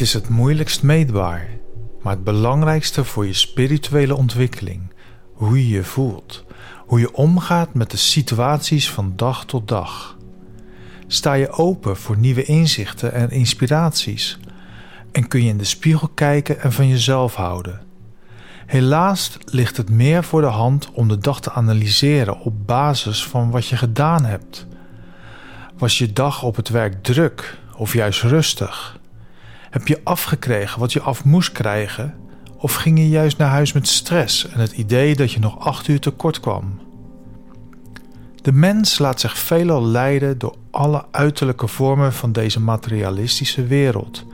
Is het moeilijkst meetbaar, maar het belangrijkste voor je spirituele ontwikkeling, hoe je je voelt, hoe je omgaat met de situaties van dag tot dag. Sta je open voor nieuwe inzichten en inspiraties en kun je in de spiegel kijken en van jezelf houden. Helaas ligt het meer voor de hand om de dag te analyseren op basis van wat je gedaan hebt. Was je dag op het werk druk of juist rustig? Heb je afgekregen wat je af moest krijgen? Of ging je juist naar huis met stress en het idee dat je nog acht uur tekort kwam? De mens laat zich veelal leiden door alle uiterlijke vormen van deze materialistische wereld.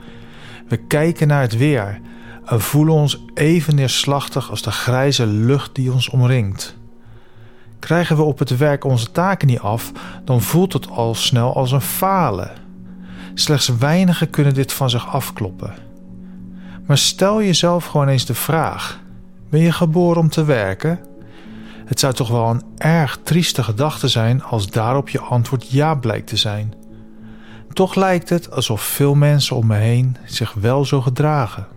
We kijken naar het weer en voelen ons even neerslachtig als de grijze lucht die ons omringt. Krijgen we op het werk onze taken niet af, dan voelt het al snel als een falen. Slechts weinigen kunnen dit van zich afkloppen. Maar stel jezelf gewoon eens de vraag: ben je geboren om te werken? Het zou toch wel een erg trieste gedachte zijn als daarop je antwoord ja blijkt te zijn. Toch lijkt het alsof veel mensen om me heen zich wel zo gedragen.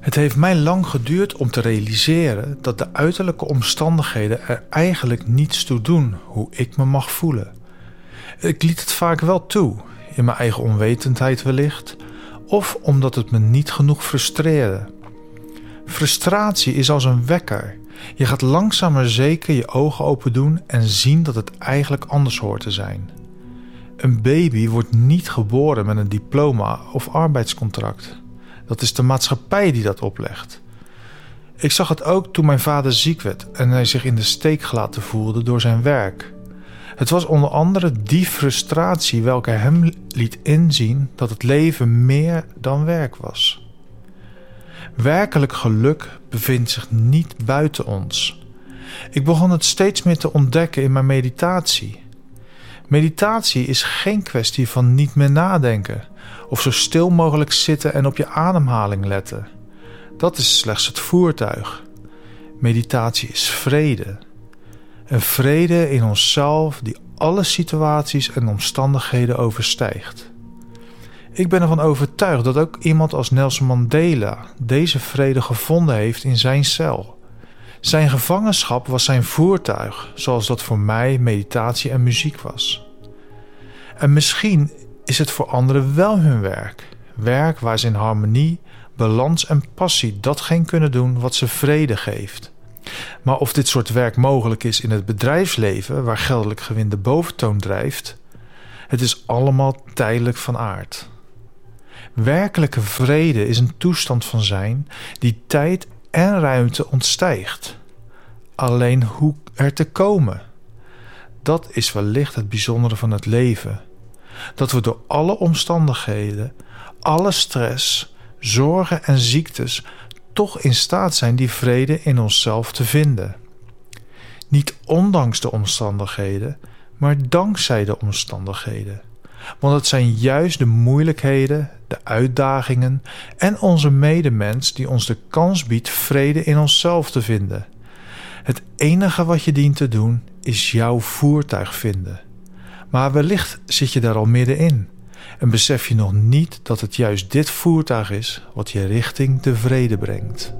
Het heeft mij lang geduurd om te realiseren dat de uiterlijke omstandigheden er eigenlijk niets toe doen hoe ik me mag voelen. Ik liet het vaak wel toe, in mijn eigen onwetendheid wellicht, of omdat het me niet genoeg frustreerde. Frustratie is als een wekker. Je gaat langzaam maar zeker je ogen open doen en zien dat het eigenlijk anders hoort te zijn. Een baby wordt niet geboren met een diploma of arbeidscontract. Dat is de maatschappij die dat oplegt. Ik zag het ook toen mijn vader ziek werd en hij zich in de steek gelaten voelde door zijn werk. Het was onder andere die frustratie welke hem liet inzien dat het leven meer dan werk was. Werkelijk geluk bevindt zich niet buiten ons. Ik begon het steeds meer te ontdekken in mijn meditatie. Meditatie is geen kwestie van niet meer nadenken of zo stil mogelijk zitten en op je ademhaling letten. Dat is slechts het voertuig. Meditatie is vrede. Een vrede in onszelf die alle situaties en omstandigheden overstijgt. Ik ben ervan overtuigd dat ook iemand als Nelson Mandela deze vrede gevonden heeft in zijn cel. Zijn gevangenschap was zijn voertuig, zoals dat voor mij meditatie en muziek was. En misschien is het voor anderen wel hun werk. Werk waar ze in harmonie, balans en passie datgene kunnen doen wat ze vrede geeft. Maar of dit soort werk mogelijk is in het bedrijfsleven, waar geldelijk gewin de boventoon drijft, het is allemaal tijdelijk van aard. Werkelijke vrede is een toestand van zijn die tijd en ruimte ontstijgt. Alleen hoe er te komen, dat is wellicht het bijzondere van het leven. Dat we door alle omstandigheden, alle stress, zorgen en ziektes toch in staat zijn die vrede in onszelf te vinden. Niet ondanks de omstandigheden, maar dankzij de omstandigheden. Want het zijn juist de moeilijkheden, de uitdagingen en onze medemens die ons de kans biedt vrede in onszelf te vinden. Het enige wat je dient te doen is jouw voertuig vinden. Maar wellicht zit je daar al middenin en besef je nog niet dat het juist dit voertuig is wat je richting de vrede brengt.